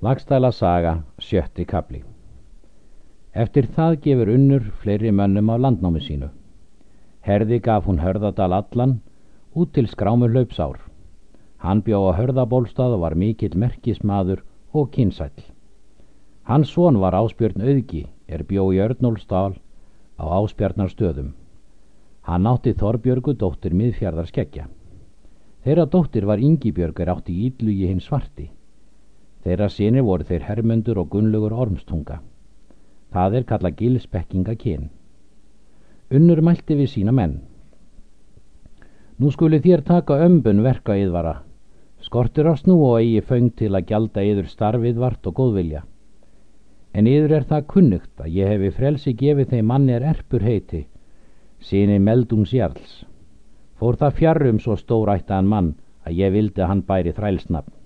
Lagstæla saga, sjötti kapli Eftir það gefur unnur fleiri mönnum af landnámi sínu. Herði gaf hún hörðadal allan út til skrámur hlaupsár. Hann bjó á hörðabólstað og var mikill merkismadur og kynsæll. Hans son var Áspjörn Auðgi, er bjó í Örnólsdal á Áspjarnar stöðum. Hann átti Þorbjörgu dóttir miðfjardar skeggja. Þeirra dóttir var Ingibjörgur átti ídlu í hinn svarti. Þeirra sinni voru þeir Hermundur og Gunnlaugur Ormstunga. Það er kalla gilspekkinga kyn. Unnur mælti við sína menn. Nú skuli þér taka ömbun verka yðvara. Skortir á snú og eigi föng til að gjalda yður starfið vart og góðvilja. En yður er það kunnugt að ég hefi frelsi gefið þeim manni er erpur heiti, síni meldums jarls. Fór það fjarrum svo stórættaðan mann að ég vildi að hann bæri þrælsnafn.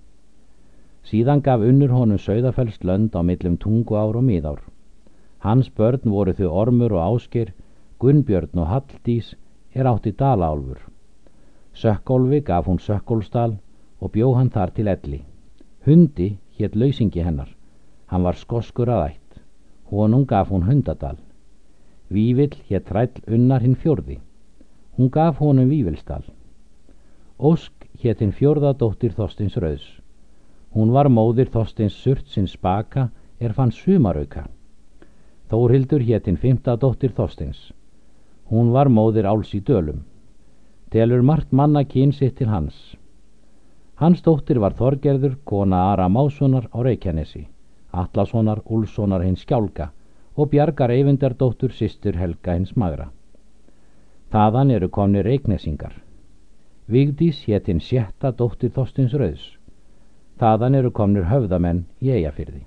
Síðan gaf unnur honum sögðafælst lönd á millum tungu ár og miðár. Hans börn voru þau Ormur og Ásker, Gunnbjörn og Halldís er átti Dalálfur. Sökkólfi gaf hún Sökkólsdal og bjó hann þar til elli. Hundi hétt lausingi hennar. Hann var skoskur að ætt. Honum gaf hún Hundadal. Vívill hétt ræll unnar hinn fjörði. Hún gaf honum Vívilsdal. Ósk hétt hinn fjörðadóttir Þorstins Rauðs. Hún var móðir Þorsteins Surtsins baka er fann sumarauka. Þórhildur héttinn fymta dóttir Þorsteins. Hún var móðir Áls í dölum. Telur margt manna kyn sitt til hans. Hans dóttir var Þorgerður, kona Ara Másonar á Reykjanesi, Allasonar, Úlssonar hins skjálka og Bjargar Eyvindardóttur sýstur Helga hins magra. Þaðan eru komni reyknesingar. Vigdís héttinn sjetta dóttir Þorsteins Rauðs. Þaðan eru komnir höfðamenn í eigafyrði.